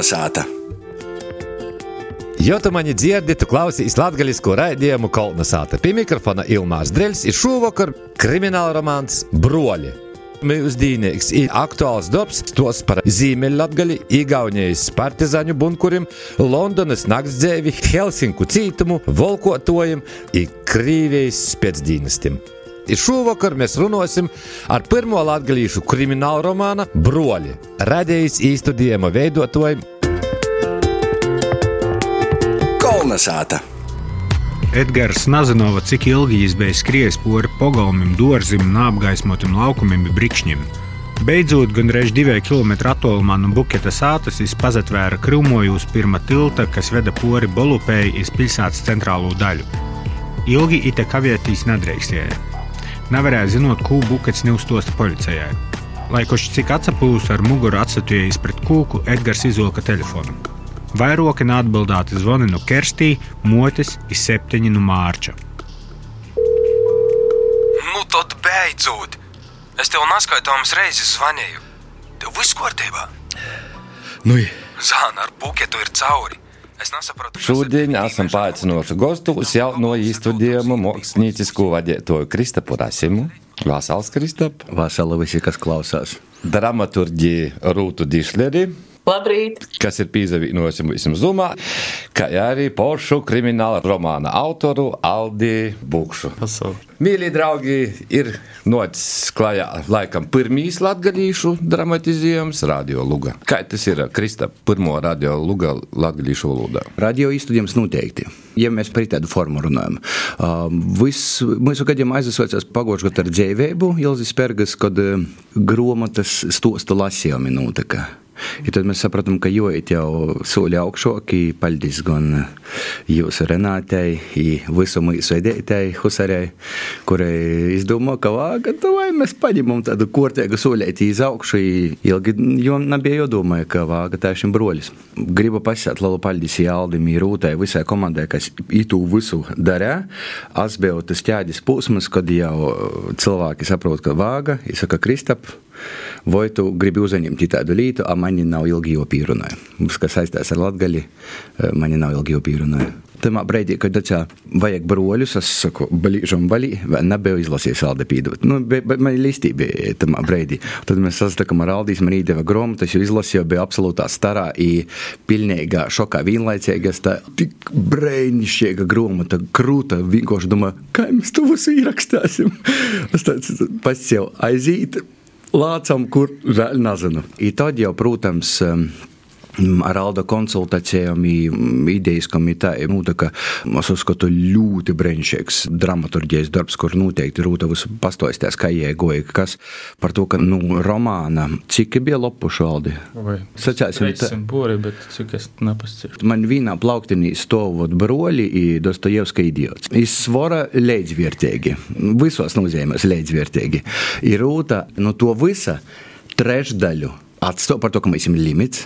Kolnesāta! Jo tu mani dzirdi, tu klausies latviešu raidījumu Kolnesāta. Pie mikrofona Ilmārs Dreļs ir šovakar krimināla romāns Broļi. Mūsdīnīgs ir aktuāls darbs, tos par Ziemeļlatgali, Igaunijas partizāņu bunkurim, Londonas naktsdzīvi, Helsinku cītumu, volkotojiem un Krīvijas spēcdīnestiem. Šovakar mēs runāsim ar pirmo latviešu kriminālu romānu Broļi, radījis īstudējumu veidotājiem Kolnesāta! Edgars Nazanovs, cik ilgi viņš bija skries pori pagalmim, dārzim un apgaismotam laukumiem bija brikšņiem. Beidzot, gandrīz divu kilometru attālumā no buketa sātas viņš pazatvēra krūmoju uz pirmā tilta, kas veda pori Bolupēji iz pilsētas centrālo daļu. Ilgi ite kavētīs nedrīkstēja. Nevarēja zinot, ko bukets neustosta policijai. Lai kurš cik atsapūs ar muguru atsatujējis pret kūku, Edgars izolka telefonu. Vairoki neatbildēti zvani no Kerstī, motes ir septiņi no Mārča. Nu, tad beidzot! Es tev neskaitāmas reizes zvanīju. Tev viss kārtībā. Nu, Zāna ar buketu ir cauri. Es nesaprotu, kas šodien ir esam tīmeža paaicinoši gostus jau no īstudējumu māksliniecisko vadītāju Kristapu Rasimu. Vasals Kristap, Vasala visi, kas klausās. dramaturģi Rūtu Dišleri, Labrīt! kas ir pīzavīnojusi mums Zumā, kā arī pošu krimināla romāna autoru Aldi Bukšu. Mīļie draugi, ir noticis klajā laikam pirmīs latgadījušu dramatizējums Radio Luga. Kā tas ir Krista pirmo Radio Luga latgadījušu valodā? Radio īstenībā noteikti. Ja mēs par tādu formu runājam, uh, viss mūsu gadījumā aizsācās pagājušajā gadā ar dzīvību, Ilzas Pergas, kad uh, grāmatas stosta lasījumi notika. I tad mēs sapratām, ka jūtat jau soli augšāk, paldies gan jūsu Renātei, visu mūsu veidētājai, Husarei, kurai izdomā, ka vāga, vai mēs paņemam tādu kortēgu solīti iz augšu, ilgi jo nebija jādomāja, ka vāga tā šim broļis. Gribu pasēt lielu paldies Jāldim, Rūtai, visai komandai, kas itu visu darē. Es biju tas ķēdes posms, kad jau cilvēki saprot, ka vāga, izsaka Kristap, vai tu gribi uzņemt tādu lietu, a man nav ilgi jau pierunāja. Kas saistās ar latgali, man nav ilgi jau pierunāja. Tamā brīdī, kad tā vajag broļus, es saku, balīžam balī, vai nebiju izlasījis Alde pīdot. Nu, be, be, man listī bija tamā brīdī. Tad mēs sastakam ar Aldīs, man īdeva grāmatas, jo izlasīju, bija absolūtā starā, i pilnīgā šokā vienlaicīgas, tā tik brēnišķīga grāmata, krūta, vienkārši domāju, kā mēs to visu ierakstāsim. Es tāds pats jau aizīt. Lācam, kur vēl nezinu. I tad jau, protams, ar Alda konsultācijām, idejas komitē, nu, tā kā es uzskatu ļoti brīnišķīgs dramaturgijas darbs, kur noteikti Rūta visu pastāstīs, kā iegoja, kas par to, ka, nu, romāna, cik bija lopušu Aldi? Sacēsim, tā. Būri, bet cik es nepascīšu. Man vienā plauktinī stāvot broļi un Dostojevska idiots. Ir svara līdzvērtīgi. Visos nozīmēs līdzvērtīgi. Ir rūta no to visa trešdaļu. Atstāv par to, ka mums ir limits.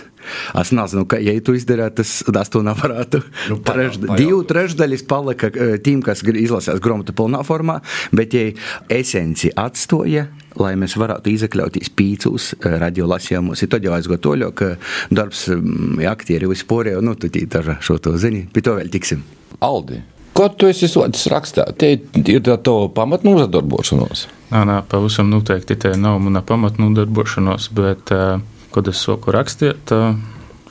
Es nezinu, ka, ja tu izdarītu, tas, tas to nevarētu. Nu, Trešd, divu trešdaļas palika eh, tiem, kas izlasās grāmatu pilnā formā, bet ja esenci atstoja, lai mēs varētu izakļauties pīcūs radiolasījumos, tad jau aizgot to, ka darbs, mm, aktieri vispār jau, nu, tu tī tā šo to zini, pie to vēl tiksim. Aldi, ko tu esi sotis rakstā? Te ir tā to pamatnu uzdarbošanos. Nā, nā, pavisam noteikti tā nav mana pamatnu darbošanos, bet, eh, kad es sāku rakstīt, eh,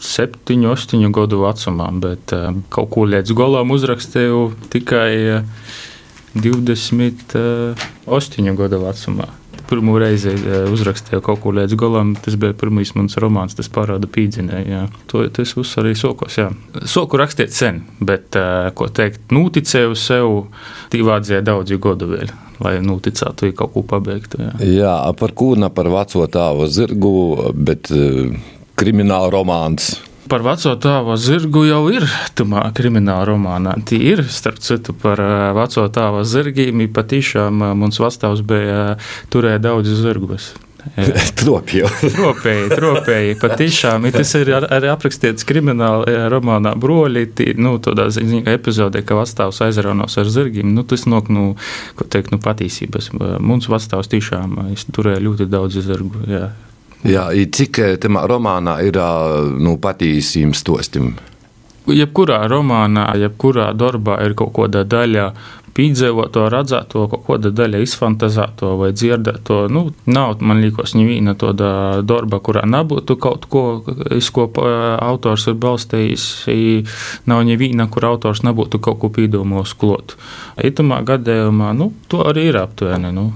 septiņu, astoņu gadu vecumā, bet eh, kaut ko līdz galam uzrakstīju tikai eh, 28 gadu vecumā. Pirmo reizi eh, uzrakstīju kaut ko līdz galam. Tas bija pirmais mans romāns, tas parāda pīdzinēju. To tas viss arī sokos. Jā. Soku rakstīt sen, bet, eh, ko teikt, noticēju sev, tī vajadzēja daudz gadu vēl. Lai noticētu, ja kaut ko pabeigtu. Jā. Jā, par kūnu, par veco tēvu zirgu, bet eh, krimināla romāns. Par veco tēva zirgu jau ir tamā krimināla romānā. Tī ir, starp citu, par ā, veco tēva zirgiem. Patīšām ā, mums vastāvs bija ā, turēja daudz zirgus. Tropju. Tropēji, tropēji, patiešām. Tas ir ar- arī aprakstīts krimināla romānā Broļi. tī, Nu, tādā ziņā epizodē, ka vastāvs aizraunos ar zirgiem. Nu, tas nok, nu, ko teikt, nu, patīsības. Mums vastāvs tiešām turēja ļoti daudz zirgu. Jā. Jā, cik eh, tamā romānā ir nu, patīsīm stostim? Jebkurā romānā, jebkurā darbā ir kaut kāda daļa pīdzēvoto, redzēto, kaut kāda daļa izfantazēto vai dzirdēto. Nu, nav, man liekas, neviena tāda darba, kurā nebūtu kaut ko, iz ko autors ir balstījis. Nav neviena, kur autors nebūtu kaut ko pīdomos klot. Itamā gadījumā, nu, to arī ir aptuveni. Nu,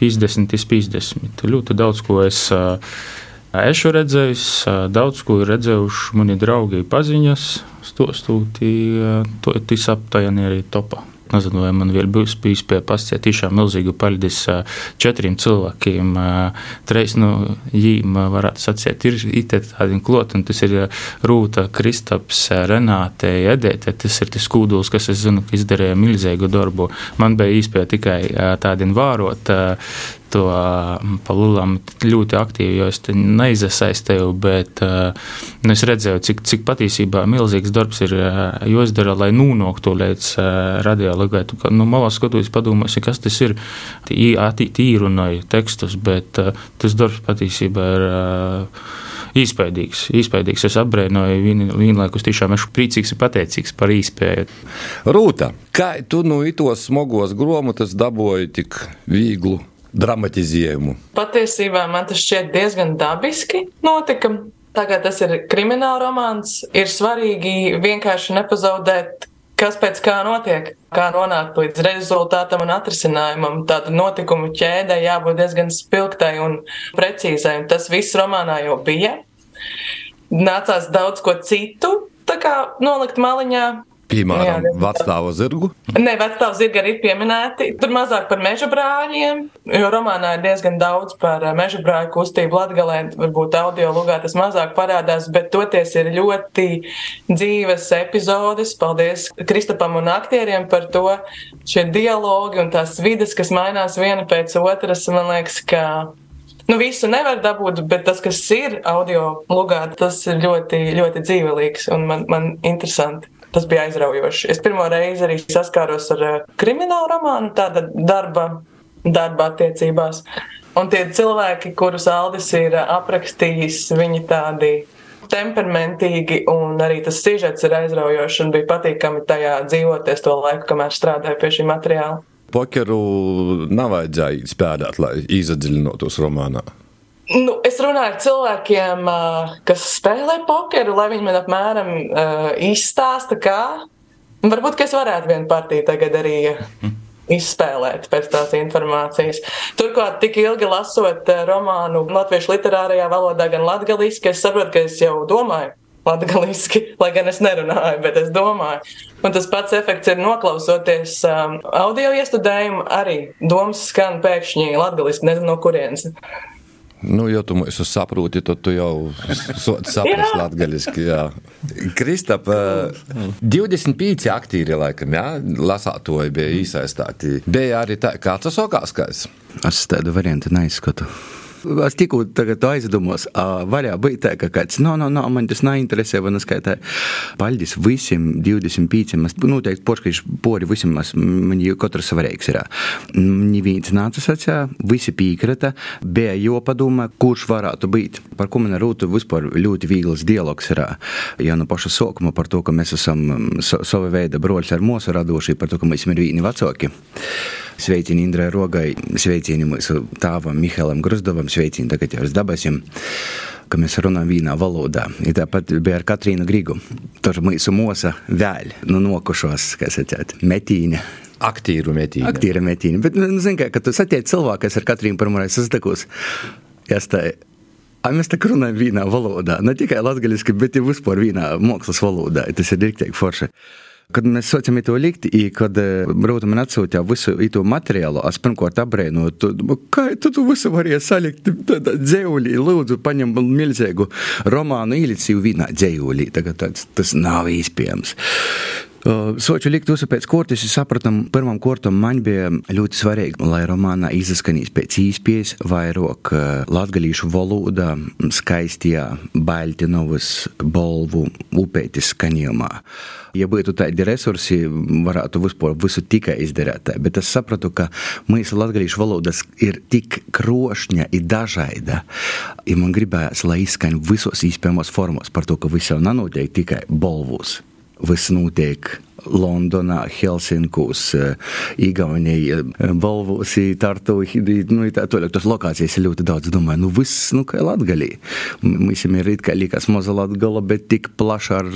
50 iz 50. Ļoti daudz ko es esmu redzējis, daudz ko ir redzējuši mani draugi, paziņas, stostūt, to tas aptuveni arī topā. Nezinu, vai man vēl būs bijis pie pasties tiešām milzīgu paldies četriem cilvēkiem. Treis no viņiem, ā, varētu sacīt, ir itē tādi kloti, un tas ir Rūta, Kristaps, Renāte, Edēte. Tas ir tas kūduls, kas, es zinu, ka izdarīja milzīgu darbu. Man bija īspēja tikai tādien vārot. To palūlam ļoti aktīvi, jo es te neizasaistēju, bet nu, es redzēju, cik, cik patiesībā milzīgs darbs ir jāizdara, lai nonāktu līdz radiologai. Nu, malā skatoties, padomāsi, kas tas ir. Tīrunāju tekstus, bet tas darbs patiesībā ir. Īspējīgs, īspējīgs. Es apbrīnoju vien, vienlaikus, tiešām esmu priecīgs un pateicīgs par īspēju. Rūta, kā tu no itos smogos grāmatas dabūji tik vieglu dramatizējumu? Patiesībā man tas šķiet diezgan dabiski notika. Tagad tas ir krimināla romāns. Ir svarīgi vienkārši nepazaudēt, kas pēc kā notiek, kā nonākt līdz rezultātam un atrisinājumam. Tāda notikumu ķēdē jābūt diezgan spilgtai un precīzai. Un tas viss romānā jau bija. Nācās daudz ko citu kā nolikt maliņā. Piemēram, Jā, vecstāvu zirgu. Nē, vecāks zirgi arī pieminēti. Tur mazāk par meža brāļiem, jo romānā ir diezgan daudz par eh, meža brāļu kustību Latvijā. Varbūt audio lugā tas mazāk parādās, bet toties ir ļoti dzīves epizodes. Paldies Kristapam un aktieriem par to. Šie dialogi un tās vidas, kas mainās viena pēc otras, man liekas, ka. Nu, visu nevar dabūt, bet tas, kas ir audio lugā, tas ir ļoti, ļoti dzīvelīgs un man, man interesanti. Tas bija aizraujoši. Es pirmo reizi arī saskāros ar eh, kriminālu romānu, tāda darba, darba attiecībās. Un tie cilvēki, kurus Aldis ir eh, aprakstījis, viņi tādi temperamentīgi, un arī tas sižets ir aizraujošs un bija patīkami tajā dzīvoties to laiku, kamēr strādāju pie šī materiāla. Pokeru nav vajadzēja spēlēt, lai iedziļinātos romānā. Nu, es runāju ar cilvēkiem, kas spēlē pokeru, lai viņi man apmēram izstāsta, kā. Varbūt, es varētu vienu partiju tagad arī izspēlēt pēc tās informācijas. Turklāt, tik ilgi lasot romānu latviešu literārajā valodā, gan latgaliski, es saprotu, ka es jau domāju. Latvijasiski, lai gan es nerunāju, bet es domāju. Un tas pats efekts ir noklausoties um, audio iestudējumu, arī domas skan pēkšņi latviešu, nezinu no kurienes. Nu, ja tu mūsu saproti, tad tu jau saproti latgaļiski, jā. Kristap, eh, 25 aktīri laikam, jā, lasātoji bija īsaistāti. Bija arī tā, kāds tas okās kāds? Es tādu variantu neizskatu. Es tikko aizdomos, varēja būt tā, ka kāds, no, no, no, man tas neinteresē, vai neskaitā. Paldies visiem 25, es noteikti porškīšu pori visiem, man jau katrs svarīgs ir. Neviens nāca sacā, visi piekrita, bija jopadomā, kurš varētu būt. Par ko man rūtu vispār ļoti viegls dialogs ir. Ja no paša sākuma par to, ka mēs esam sava veida broļs ar mūsu radoši, par to, ka mēs esam vieni vecāki. Sveicini Indrai Rogai, sveicini mūsu tēvam Mihailam Gruzdovam, sveicini tagad jau uz dabasim, ka mēs runājam vienā valodā. I tāpat bija ar Katrīnu Grigu. Tur mūsu mūsa vēl, nu nokušos, kā sacēt, metīne. Aktīru metīni. Aktīra metīne. Bet, nu, zini, kā, kad tu satiec cilvēku, kas ar Katrīnu pirmoreiz sastakus, jāstāja. A mēs tā runājam vienā valodā, ne tikai latviešu, bet arī vispār vienā mākslas valodā. Tas ir rīktīgi forši. Kad mēs saucam to likt, i kad Rūta man atsūtīja visu to materiālu, es pirmkārt apbrēnoju, kā tu to visu varēji salikt dzēulī, lūdzu, paņem milzīgu romānu īlicīju vienā dzēulī. Tagad tāds, tas nav iespējams. Soču likt visu pēc kortes, es sapratu, pirmam kortam man bija ļoti svarīgi, lai romānā izskanīs pēc īspējas vairāk latgalīšu valodā, skaistajā Baļtinovas bolvu upētis skaņojumā. Ja būtu tādi resursi, varētu vispār visu tikai izdarīt. Bet es sapratu, ka mūsu latviešu valodas ir tik krošņa un dažāda. Ja man gribējās, lai izskan visos iespējamos formos par to, ka viss jau nenotiek tikai bolvus. Viss notiek Londonā, Helsinkos, Igaunijā, Balvos, Tartu, nu, tā tālāk. Tas lokācijas ir ļoti daudz. Domāju, nu viss, nu, kā Latgalī. Mums ir it kā likās maza Latgala, bet tik plaša ar,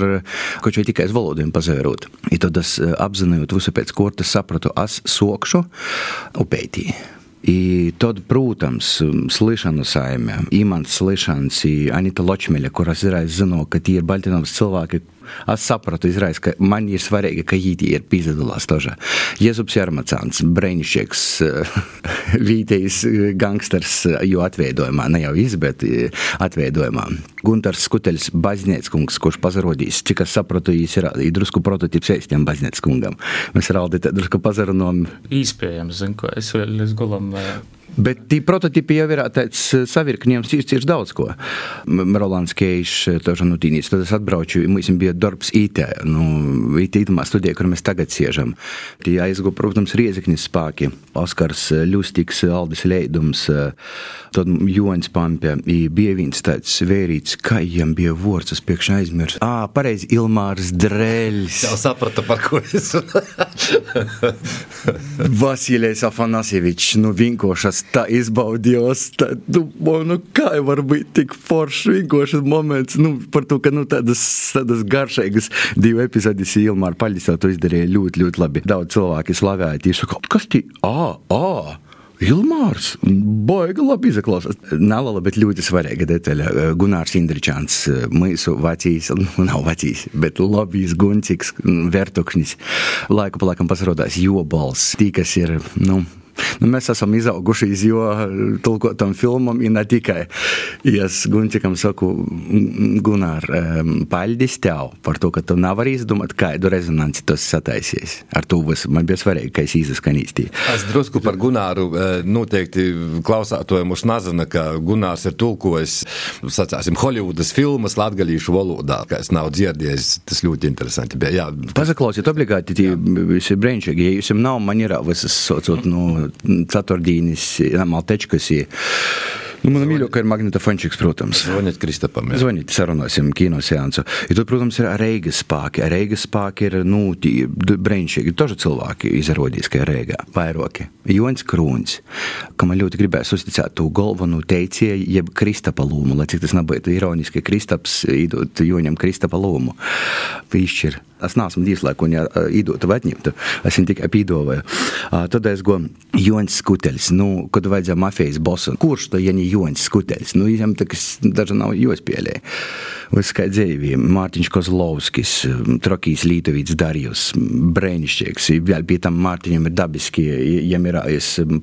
ko čia tikai uz valodiem pazērot. I tad es apzinājot visu pēc kortas sapratu, es sokšu upētī. I tad, protams, Slišana saime, Imants Slišans, Anita Ločmeļa, kuras ir aizzinot, ka tie ir Baltinovas cilvēki, es sapratu izreiz, ka man ir svarīgi, ka viņi ir piedalās tožā. Jēzus Jarmacāns, brīnišķīgs vītējs gangsters, jo atveidojumā, ne jau iz, bet atveidojumā. Guntars Skuteļs, baznēckungs, kurš pazarodīs, cik es sapratu, viņš ir, drusku prototips eistiem baznēckungam. Mēs ar Aldi drusku pazarunām. Īspējams, zinu, ko es vēl līdz gulam. Bet tie prototipi jau ir tāds savirkņojums, cīrs, cīrs daudz ko. Rolands Keišs, toža nu tīnīts, tad es atbraucu, mums bija darbs IT, nu, IT itamā studijā, kur mēs tagad siežam. Tie aizgu, protams, Riezeknis spāki, Oskars Ļustiks, Aldis Leidums, tad Joņs Pampē, bija viens tāds vērīts, kā jam bija vorts, es piekšā aizmirs. Ā, pareizi, Ilmārs Dreļs. Jau sapratu, par ko es. Vasilijs Afanasievičs, nu, vinkošas tā izbaudījos. Tā, nu, nu, kā var būt tik foršs, vienkārši moments, nu, par to, ka nu, tādas, tādas garšīgas divu epizodus Ilmāra Paļģisā to izdarīja ļoti, ļoti labi. Daudz cilvēki slavēja tieši, kas tie, ā, ā. Ilmārs, baigi labi izklausās. Nalala, bet ļoti svarīga detaļa. Gunārs Indričāns, mūsu vecīs, nu, nav vecīs, bet labīs guncīgs, vertuknis. Laiku pa laikam pasirodās jobals, tī, kas ir, nu, Nu, mēs esam izauguši iz jo tulkotam filmam, un ne tikai. Es Gunčikam saku, Gunār, paļģis tev par to, ka tu nevari izdomāt, kādu rezonanci tas sataisies. Ar to vis, man bija svarīgi, ka es izskanīstīju. Es drusku par Gunāru noteikti klausātoju mums nazina, ka Gunārs ir tulkojis, sacāsim, Holivudas filmas latgalīšu valodā, kā es nav dzirdējis, tas ļoti interesanti bija. Jā. Pazaklausiet obligāti, tie visi brēnšīgi, ja jums nav, man ir visas saucot, nu, ceturtdienas, maltečkas. Nu, Mana mīļākā ir magnetofončiks, protams. Zvaniet Kristapam. Jā. Zvaniet, sarunāsim kinoseansu. Ja tad, protams, ir Reigas spāki. Reigas spāki ir, nu, brīnišķīgi. Toži cilvēki izrādīs, ka ir Reigā. Vairāki. Jons Krūns, kam man ļoti gribēs uzticēt to galveno teicēju, jeb Kristapa lūmu, lai cik tas nebūtu ironiski, Kristaps īdot Joņam Kristapa lūmu. Pišķir. Es neesmu divs, lai ko īdotu vatņemtu. Es viņu tikai pīdoju. Tad es goju Jons Skuteļs, nu, kad vajadzēja mafijas bosu. Kurš to jani Jons Skuteļs? Nu, viņam takas daži nav jospēlē. Viss kā dzīvi. Mārtiņš Kozlovskis, Trokijs Lītovīts Darjus, brēnišķīgs. Vēl pie tam Mārtiņam ir dabiski, jam ir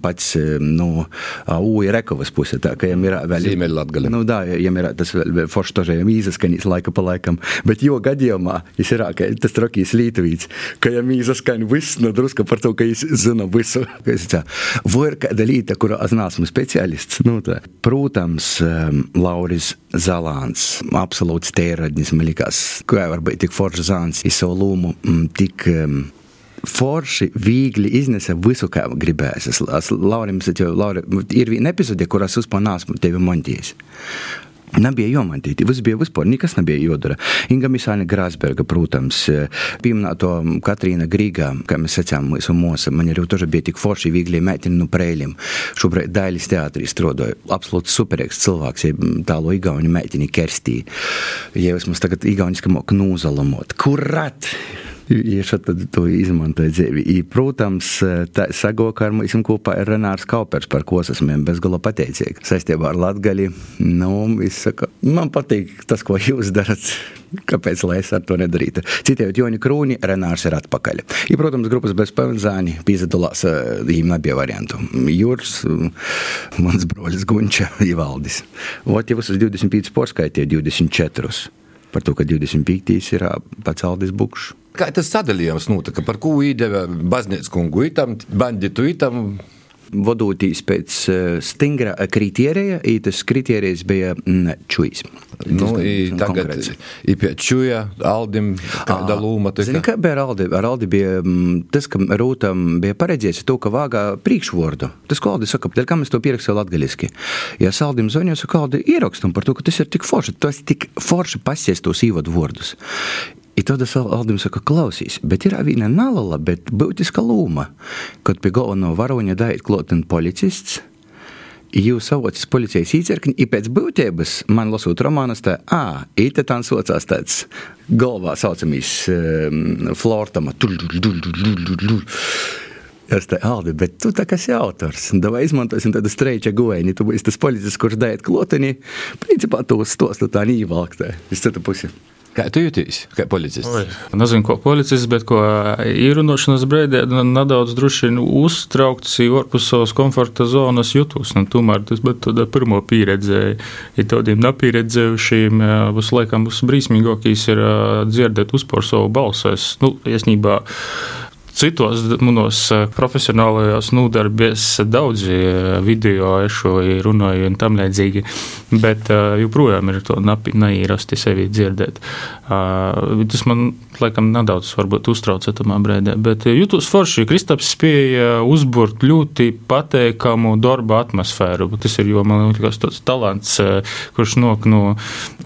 pats, nu, Uja Rekovas puse, tā, ka jam ir vēl. Ziemeļlatgali. Nu, da, jam ir tas vēl forši tožējam izaskanīs laika pa laikam. Bet jo gadījumā, es ir, ka tas Trokijs Lītovīts, ka jam izaskan viss, nu, druska par to, ka es zinu visu. Vai ir kāda līta, kura es neesmu speciālists? Nu, tā. Protams, Lauris Zalāns, absolūts tēradnis, man likās, kā var būt tik foršs zāns, ir savu lūmu, tik um, forši, viegli iznesa visu, kā gribēs. Es, es Laurim, jau, Lauri, ir viena epizode, kurā es uzpār nesmu tevi montījis. Nebija jāmantīt, viss bija vispār, nekas nebija jādara. Inga Misāna Grāsberga, protams, pieminēto Katrīna Grīgā, kā mēs sacām, mūsu mūsa, man arī toži bija tik forši, viegli meitini no prēļiem. Šobrīd Dailis teātrī strodoja, absolūti superīgs cilvēks, ja tālo igauņu meitini Kerstī. Ja mums tagad igauniski mok nūzalamot, kurat! Ja šādi to izmantoja dzīvi. I, protams, tā sagoka ar mums kopā ir Renārs Kaupers, par ko esmu bezgala pateicīgi. Saistībā ar Latgali, nu, saka, man patīk tas, ko jūs darat. Kāpēc lai es ar to nedarītu? Citējot Joni Krūni, Renārs ir atpakaļ. I, protams, grupas bez pavadzāņi piedalās, viņiem nebija variantu. Jūrs, mans broļs Gunča, Ivaldis. Ot, jau uz 25 porskaitīja 24. Par to, ka 25. ir Aldis Bukšs. Kā tas sadalījums notika? Par ko iedeva baznīcas kungu itam, banditu itam? Vadotīs pēc stingra kritērija, un tas kritērijs bija čūjas. Nu, i tagad ir pie čūja, Aldim, kāda lūma tika? Zini, kā bija ar Aldi? Ar Aldi bija tas, ka Rūtam bija paredzēts to, ka vāgā priekšvordu. Tas, ko Aldi saka, dēļ kā mēs to pierakstīju latgaļiski. Ja es Aldim zvanīju, saka, Aldi, ierakstam par to, ka tas ir tik forši, tas tik forši pasies tos īvadu vārdus. Tad es Aldim saku, klausīs, bet ir viena nalala, bet būtiska lūma, kad pie galveno varoņa daiet klotin policists, jūs savoties policijas īcerkņi, i pēc būtības man lasot romānas tā, ā, ite tā saucās tāds galvā saucamīs um, flortama. Es te Aldi, bet tu tā kā esi autors. Davai izmantosim tādu streiča goēni. Tu būsi tas policists, kurš daiet klotini. Principā tu stostu tā nīvalktē. Uz citu pusi. Kā tu jūties, kā policists? Oi, nezinu, ko policists, bet ko īrunošanas brīdī nedaudz uztraukts, ārpus savas komforta zonas jūtos. Nu, tomēr tas bija pirmo pieredze. Ja tādiem nepieredzējušiem, būs laikam būs brīsmīgākais ir dzirdēt uzpār savu balsu. Es, nu, iesnībā, citos manos profesionālajos nodarbies daudzi video, ešu runāju un tam līdzīgi, bet joprojām ir to neierasti sevi dzirdēt. Tas man laikam nedaudz varbūt uztrauca tamā brēdē, bet jūtos forši. Kristaps spēja uzburt ļoti pateikamu darba atmosfēru. Tas ir, jo man liekas, tāds talants, kurš nok no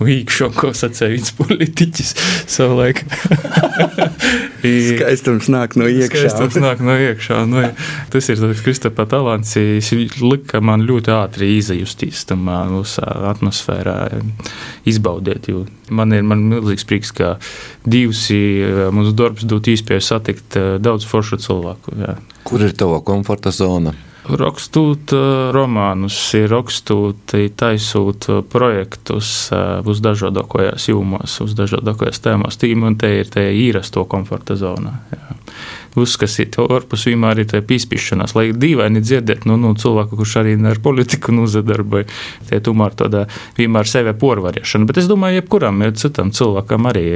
īkšo, ko sacēja viens politiķis savulaik. Skaistums nāk no iekšā. Skaistums nāk no iekšā. Nu, tas ir tas Kristapa talants. Viņš lika man ļoti ātri izjusties tam atmosfērā, izbaudiet. Man ir man milzīgs prieks, ka divs mūsu darbs dot iespēju satikt daudz foršu cilvēku. Jā. Kur ir tava komforta zona? Rakstūt romānus, rakstūt, taisot projektus uz dažādākajās jomās, uz dažādākajās tēmās. Tīm un te ir īrasto komforta zonā. Jā uzskatīt, ārpus vienmēr ir tā pīspīšanās, lai dīvaini dzirdēt nu, nu, cilvēku, kurš arī ar politiku nozadarbojas. Tie tomēr tāda vienmēr sevi porvarēšana. Bet es domāju, jebkuram citam cilvēkam arī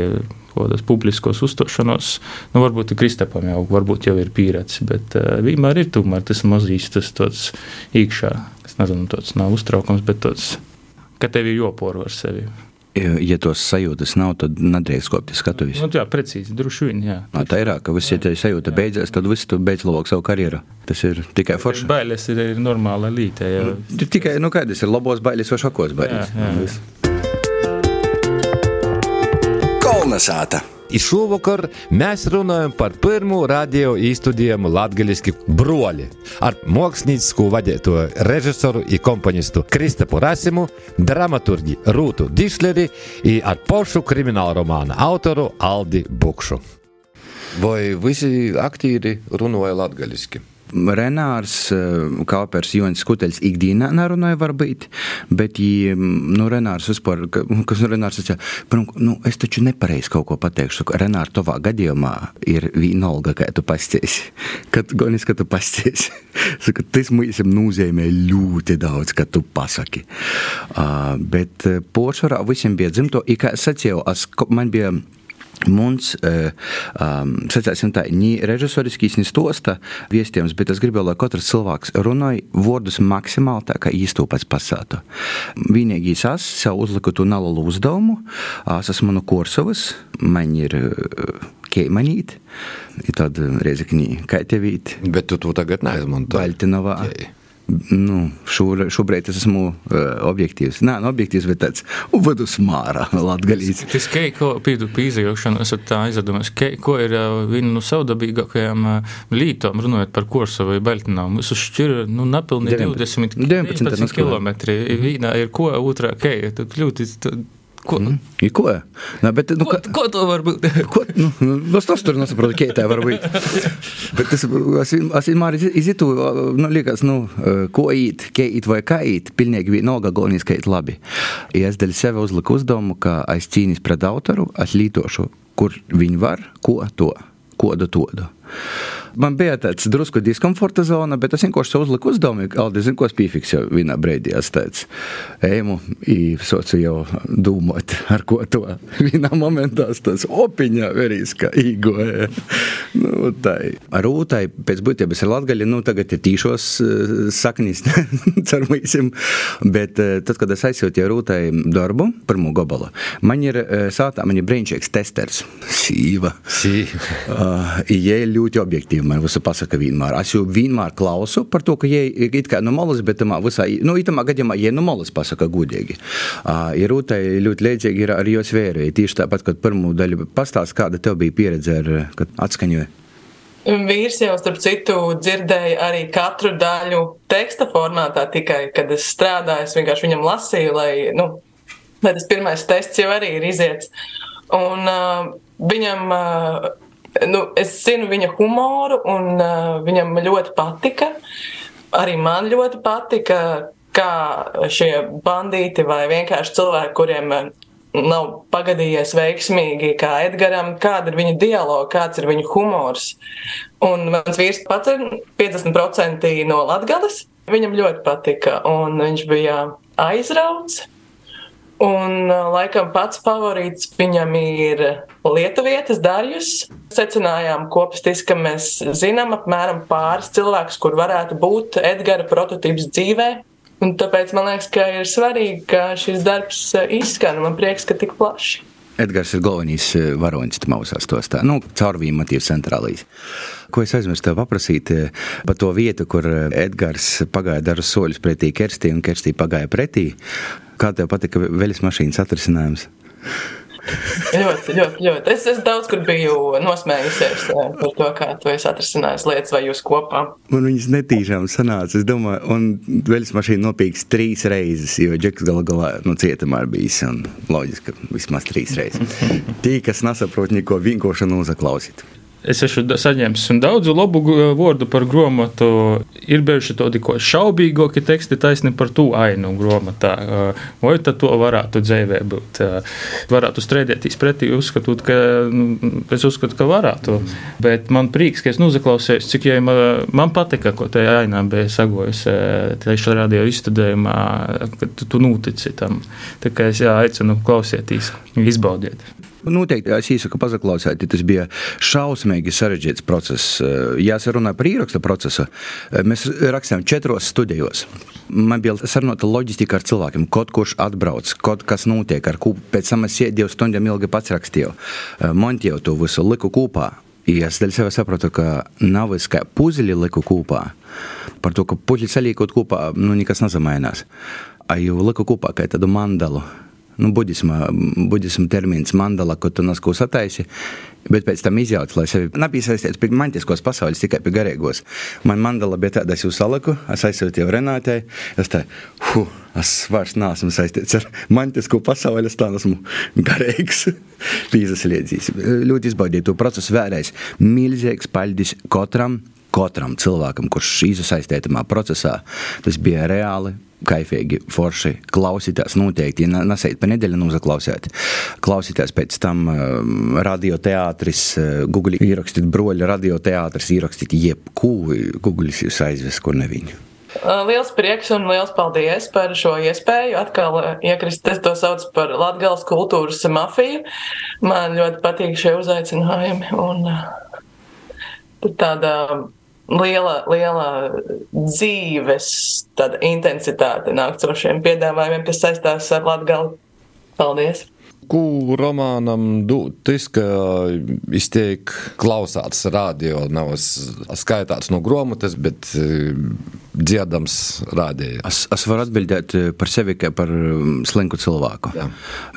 kādas publiskos uzstāšanos, nu, varbūt Kristapam jau, varbūt jau ir pieredze, bet uh, vienmēr ir tomēr tas mazīs, tas tāds iekšā, es nezinu, tāds nav uztraukums, bet tāds, ka tev ir jopor ar sevi. Ja tos sajūtas nav, tad nedrīkst kopties skatuves. Nu, jā, precīzi, droši vien. Jā. Nā, tā ir tā, ka viss, ja tā sajūta jā. beidzās, tad viss tu beidz labāk savu karjeru. Tas ir tikai forši. Bailes ir, ir normāla līte. Jā. Tikai, nu kādas ir labos bailes vai šakos bailes? Jā, jā. Kolnesāta! Šovakar mēs runājam par pirmo radio īstudējumu latviešu broļi ar māksliniecisku vadīto režisoru un komponistu Kristapu Rasimu, dramaturgi Rūtu Dišleri un ar pošu krimināla romāna autoru Aldi Bukšu. Vai visi aktīri runāja latviešu? Renārs eh, Kāpers, Jonas Skuteļs ikdienā nerunāja varbūt, bet, ja, nu, Renārs vispār, kas nu, Renārs sacīja, nu, es taču nepareizi kaut ko pateikšu, ka Renārs tovā gadījumā ir vienalga, kā tu pasties, kad gonis, ka tu pasties. Saka, tas mums nozīmē ļoti daudz, ka tu pasaki. Uh, bet eh, poršarā visiem bija dzimto, kā es sacīju, man bija Mums, um, sacīsim tā, ni režisoriskīs, ni stosta viestījums, bet es gribēju, lai katrs cilvēks runāja vārdus maksimāli tā, kā īsto pats pasātu. Vienīgais es sev uzliku to nalalu uzdevumu, es esmu no Korsovas, man ir keimanīt, ir tāda reizeknī kaitevīt. Bet tu to tagad neizmanto. Valtinovā. Okay nu, šur, šobrīd es esmu uh, objektīvs. Nē, nu, objektīvs, bet tāds uvadus mārā latgalīts. Tas, ka, ko pīdu pīzajošanu, esat tā aizdomās, ko ir uh, viena no savdabīgākajām uh, lītām, runājot par Korsu vai Baltinām. Visu šķir, nu, napilni 20 19 km. Vīnā ir ko, otrā, kei, ļoti Ko? Mm. I ko? Nā, bet, nu, ko, ko to var būt? ko, nu, nu, tas tur nesaprotu, kā tā var būt. bet es, es, es vienmēr izitu, nu, liekas, nu, ko īt, kā īt vai kā īt, pilnīgi vienalga galvenais, kā īt labi. Ja es dēļ sevi uzliku uzdevumu, ka es cīnīs pret autoru, es lītošu, kur viņi var, ko to, kodu todu. Man bija tāds drusku diskomforta zona, bet es vienkārši uzliku uzdevumu, ka Aldi zina, ko es piefiksēju vienā brīdī. Es teicu, ejmu, īsocu jau domāt, ar ko to vienā momentā tas opiņā verīs, kā īgoja. Nu, tā ar rūtai pēc būtības ir latgaļi, nu tagad ir tīšos saknīs, cermīsim, bet tad, kad es aizsūtīju rūtai darbu, pirmo gobalu, man ir sātā, man ir brīnišķīgs testers, sīva. Sīva. Uh, ļoti objektīvi man visu pasaka vienmēr. Es jau vienmēr klausu par to, ka jie ir kā no malas, bet tamā visā, nu, itamā gadījumā, jie no malas pasaka gudīgi. Uh, ir rūtai ļoti līdzīgi ir ar jos vērēju. Tieši tāpat, kad pirmo daļu pastāst, kāda tev bija pieredze ar, kad atskaņoja. Vīrs jau, starp citu, dzirdēja arī katru daļu teksta formātā, tikai kad es strādāju, es vienkārši viņam lasīju, lai, nu, lai tas pirmais tests jau arī ir iziets. Un uh, viņam uh, nu, es zinu viņa humoru, un uh, viņam ļoti patika. Arī man ļoti patika, kā šie bandīti vai vienkārši cilvēki, kuriem nav pagadījies veiksmīgi, kā Edgars, kāda ir viņa dialoga, kāds ir viņa humors. Un mans vīrs pats ir 50% no Latvijas. Viņam ļoti patika, un viņš bija aizrauts. Un laikam pats favorīts viņam ir lietuvietis Darjus. Secinājām kopistiski, ka mēs zinām apmēram pāris cilvēkus, kur varētu būt Edgara prototyps dzīvē. Un tāpēc man liekas, ka ir svarīgi, ka šis darbs izskan. Man prieks, ka tik plaši. Edgars ir galvenais varonis Mausās stostā, nu, caurvīm motīvs centrālīs. Ko es aizmirsu tev paprasīt par to vietu, kur Edgars pagāja dažus soļus pretī Kerstī un Kerstī pagāja pretī. Kā tev patika veļas mašīnas atrisinājums? ļoti, ļoti, ļoti. Es, es daudz kur biju nosmējusies par to, kā tu esi atrisinājis lietas, vai jūs kopā. Man viņas netīšām sanāca. Es domāju, un veļas mašīna nopīks trīs reizes, jo Džeks galu galā no cietumā ir bijis. Loģiski, ka vismaz trīs reizes. Tī, kas nesaprot neko, vienkārši uzaklausīt. Es esmu saņēmis daudzu labu vārdu par grāmatu. Ir bijuši tādi šaubīgāki teksti taisni par to ainu grāmatā. Vai tad to varētu dzīvē būt? Varētu strēdēties pretī, uzskatot, ka nu, es uzskatu, ka varētu. Bet man prieks, ka es noklausījos, cik jau man patika, ko tajā ainā bija sagojusi tieši radio izstudējumā, ka tu, tu notici tam. Tā kā es jā, aicinu klausieties, izbaudiet. Noteikti es īsāku pazaklausīju, tas bija šausmīgi sarežģīts process. Es runāju par ieraksta procesu, mēs rakstījām četros studijos. Man bija sarunāta loģistika ar cilvēkiem, kaut kurš atbrauc, kaut kas notiek, ar ko pēc tam es sēdēju stundām ilgi pats rakstīju, montēju to visu, liku kopā. Ja es dēļ sevi saprotu, ka nav es kā puzzle liku kopā, par to, ka puķi saliekot kopā, nu nekas nezamainās. Jau liku kopā kā tādu mandalu nu, budisma, budisma termins mandala, ko tu nasko sataisi, bet pēc tam izjauc, lai sevi nebija saistīts pie mantiskos pasaules, tikai pie garīgos. Man mandala bija tāda, es jau saliku, es aizsūtīju Renātei, es tā, hu, es vairs neesmu saistīts ar mantisko pasauli, es tā esmu garīgs. Pīzas liedzīs. Ļoti izbaudīju to procesu vēlreiz. Milzīgs paļdis katram, katram cilvēkam, kurš iesaistītajā procesā, tas bija reāli kaifīgi, forši klausīties. Noteikti, ja nesēt pa nedēļu, nozaklausīt. Klausīties pēc tam um, radioteātris, uh, Google ierakstīt broļu radioteātris, ierakstīt jebko, Google jūs aizves, kur neviņu. Liels prieks un liels paldies par šo iespēju. Atkal iekrist, es to saucu par Latgales kultūras mafiju. Man ļoti patīk šie uzaicinājumi un tāda liela, liela dzīves intensitāte nāk caur šiem piedāvājumiem, kas saistās ar Latviju. Paldies! Ko romānam dod tas, ka izteikti klausāts radio, nav skaitāts no grāmatas, bet e, dziedams rādījā. Es, es varu atbildēt e, par sevi kā par slinku cilvēku. Jā.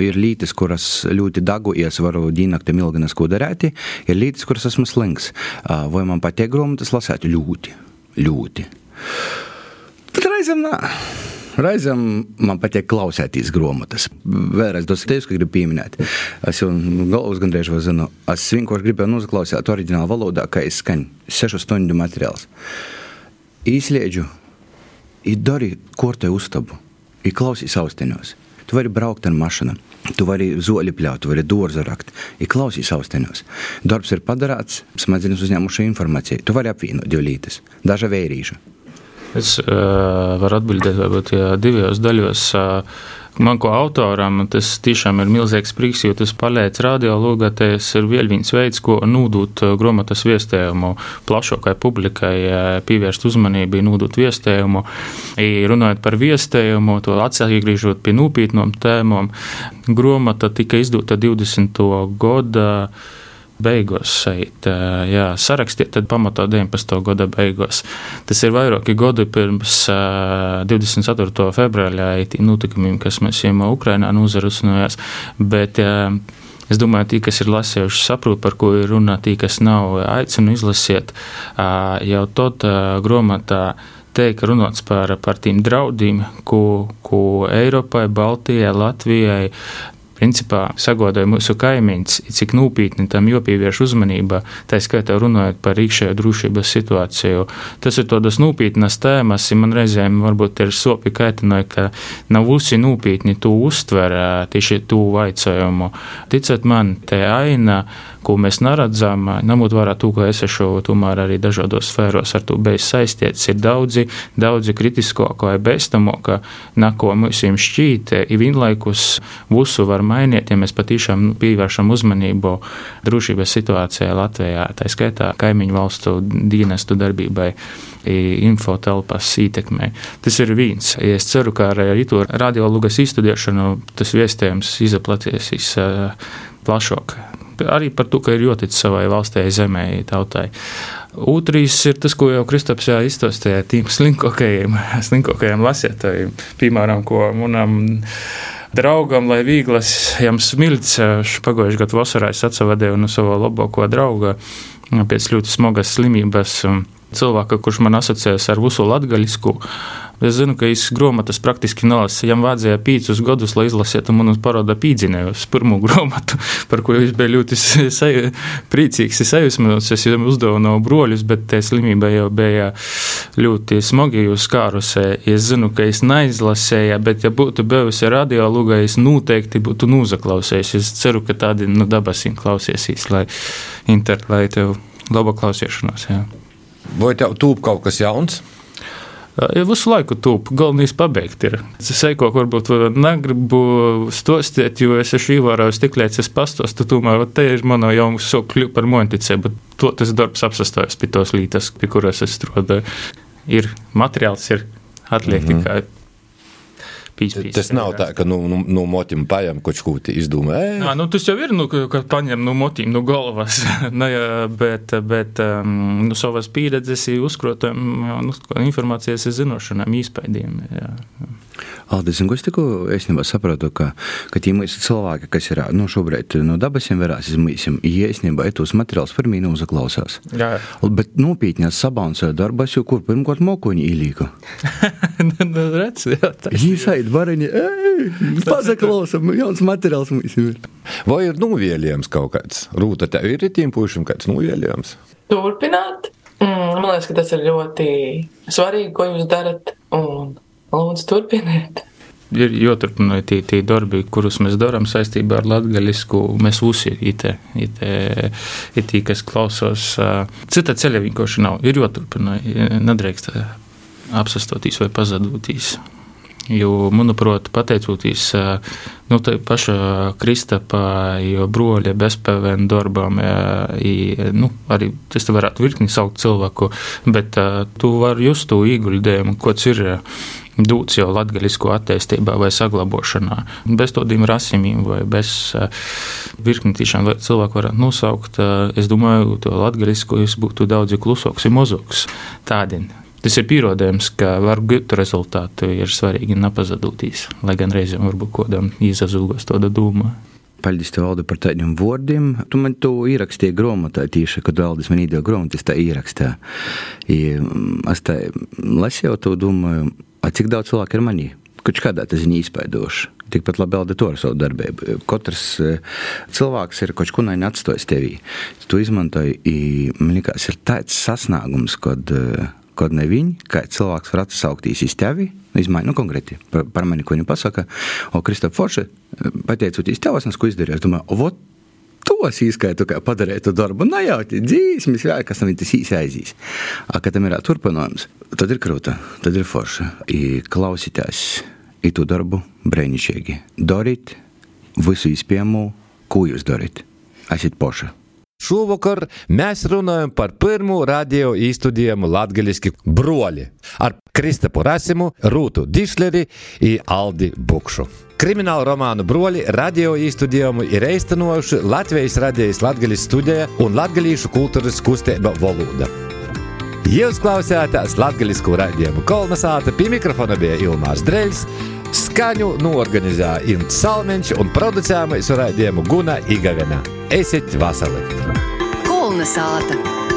Ir lietas, kuras ļoti dagu, ja es varu dīnakti ilganas ko darīt, ir lietas, kuras esmu slinks. Vai man patīk grāmatas lasēt? Ļoti, ļoti. Bet reizēm nē. Reizēm man patīk klausēties grāmatas. Vēlreiz tas ir ka gribu pieminēt. Es jau galvas gandrīz vai zinu. Es vienkārši gribēju noklausīt oriģinālu valodā, kā izskaņ sešu stundu materiāls. Īslēdzu, dari korte uztabu, klausīs austiņos. Tu vari braukt ar mašīnu, tu vari zoli pļaut, tu vari dārzu rakt. Klausīs austeņos. Darbs ir padarāts, smadzenes uzņēmuši informāciju. Tu vari apvienot divlītes, daža vērīša. Es uh, varu atbildēt, varbūt ja divos daļos. Uh, Man kā autoram tas tiešām ir milzīgs prieks, jo tas palīdz radiologāties ir vēl viens veids, ko nūdūt grāmatas viestējumu plašākai publikai, pievērst uzmanību, nūdūt viestējumu. Runājot par viestējumu, to atsagriežot pie nopietnām tēmām, grāmata tika izdota 20. gada beigās šeit, jā, sarakstiet, tad pamatā 19. gada beigās. Tas ir vairāki gadi pirms 24. februārā notikumiem, kas mēs jau Ukrainā nozarusnojās, bet Es domāju, tie, kas ir lasījuši, saprot, par ko ir runa. Tie, kas nav, aicinu izlasiet. Jau tad grāmatā tiek runāts par, par tiem draudiem, ko, ko Eiropai, Baltijai, Latvijai principā sagodoja mūsu kaimiņus, cik nopietni tam jāpievērš uzmanība, tā skaitā runājot par iekšējo drošības situāciju. Tas ir tādas nopietnas tēmas, man reizēm varbūt ir sopi kaitinoja, ka nav visi nopietni to uztver tieši to vaicojumu. Ticat man, te aina ko mēs neredzam, ņemot vērā to, ka es esmu tomēr arī dažādos sfēros ar to beigas saistīts, ir daudzi, daudzi kritiskāko vai bēstamāko, nako mums šķīt, ir vienlaikus visu var mainīt, ja mēs patīšām nu, pievēršam uzmanību drošības situācijai Latvijā, tā skaitā kaimiņu valstu dienestu darbībai infotelpas ietekmē. Tas ir viens. Es ceru, ka ar rītu radiologas izstudēšanu tas viestējums izaplatīsies plašāk arī par to, ka ir joticis savai valstī, zemē, tautai. Otrs ir tas, ko jau Kristaps izstāstīja tiem slinkākajiem, slinkākajiem lasītājiem, piemēram, ko manam draugam, lai vieglas jām smilts, pagājušajā gadā vasarā es atsavadēju no sava labāko drauga pēc ļoti smagas slimības cilvēka, kurš man asociējas ar visu latgaļisku. Es zinu, ka es grāmatas praktiski nelasu. Viņam vajadzēja piecus gadus, lai izlasītu manu parodu pīdzinēju uz pirmo grāmatu, par ko es biju ļoti saju, priecīgs. Es sajūsmos, es viņam uzdevinu broļus, bet tā slimība jau bija ļoti smagi uzskārusi. Es zinu, ka es neizlasēju, bet ja būtu bijusi radiolūga, es noteikti būtu nozaklausējis. Es ceru, ka tādi no nu, dabasim klausiesīs, lai, inter, lai tev laba klausīšanās. Jā. Vai tev tūp kaut kas jauns? Ja visu laiku tūp, galvenais pabeigt ir. Es seiko, varbūt negribu stostīt, jo es esmu ievērojis tik lietas, es pastostu, tomēr te ir mana jau sokļu par monticību, bet to tas darbs apsastājas pie tos lītas, pie kuras es strādāju. Ir materiāls, ir atliek mm -hmm. tikai Pīs, tas nav tā, ka no nu, nu, motim paņem kaut ko izdomā. Nā, nu, tas jau ir, nu, ka paņem no motim, no galvas. ne, bet bet um, nu, savas pieredzes, uzkrotam nu, informācijas zināšanām, īspējām. Aldis, un es tikko īstenībā saprotu, ka, ka tie mūsu cilvēki, kas ir nu, šobrīd no dabasiem verās, izmīsim, īstenībā tos materiālus par mīnu uzaklausās. Jā. Bet nopietņās sabalansē darbas, jo kur pirmkārt mokoņi īlīka. nu, redz, jā, tā ir. Īsaid variņi, ej, pazaklausam, jauns materiāls mums ir. Vai ir nuvielījums kaut kāds? Rūta, tev ir tiem pušiem kāds nuvielījums? Turpināt. Mm, man liekas, ka tas ir ļoti svarīgi, ko jūs darat. Un Lūdzu, turpiniet! Ir jāturpina tie, tie darbi, kurus mēs darām saistībā ar latviešu. Uzsīrīte, ir tie, kas klausās. Cita ceļa vienkārši nav. Ir jāturpina, nedrīkst apsastoties vai pazudīs. Jo, manuprāt, pateicoties nu, paša Kristapa, broļa bezpēvēna darbām, i, nu, arī tas varētu virkni saukt cilvēku, bet tu vari just to ieguldījumu, kāds ir dūts jau latgaļisko attīstībā vai saglabāšanā. Bez tādiem rasimiem vai bez uh, virkni tiešām cilvēku varētu nosaukt, uh, es domāju, to jūs būtu daudz klusāks un mazāks tādien. Tas ir pierādījums, ka var gūt rezultātu, ir svarīgi nepazudīs, lai gan reizēm varbūt kodam izazūgos tāda doma. Paldies, tev, Alde, par tādiem vārdiem. Tu man to ierakstīji grāmatā, tieši, kad Aldis man iedeva grāmatu, es tā ierakstīju. Es tā lasīju, to domāju, cik daudz cilvēku ir manī. Kurš kādā viņa izpaidoši. Tikpat labi to ar savu darbību. Katrs cilvēks ir kaut ko naini atstājis tevī. Tu izmantoji, man liekas, ir tāds sasniegums, kad kad ne viņi, kā cilvēks var atsauktīs iz tevi, izmaiņu, nu, konkrēti par, par mani, ko viņi pasaka, o, Kristap Forši, pateicoties tev, es ko izdarīju, es domāju, o, vot, tos izskaitu, kā padarīt to darbu. Nē, jau tā dzīsmis, jā, kas tam ir tas īsi aizīs. A, kad tam ir turpinājums, tad ir krūta, tad ir forša. I klausītājs, i to darbu brēnišķīgi. Darīt visu izpējamo, ko jūs darīt. Esiet poša. Šovakar mēs runājam par pirmo radio īstudējumu latgaļiski broļi ar Kristapu Rasimu, Rūtu Dišleri un Aldi Bukšu. Kriminālu romānu broļi radio īstudējumu ir eistenojuši Latvijas radijas latgaļas studija un latgaļīšu kultūras kustība valoda. Jūs klausāties latgaļisku radījumu kolonizāta, pie mikrofona bija Ilmārs Dreļs, skaņu norganizēja Ints Salmeņš un producējama izraidījumu Guna Igavena. Esiet vasali! Kolna sāta!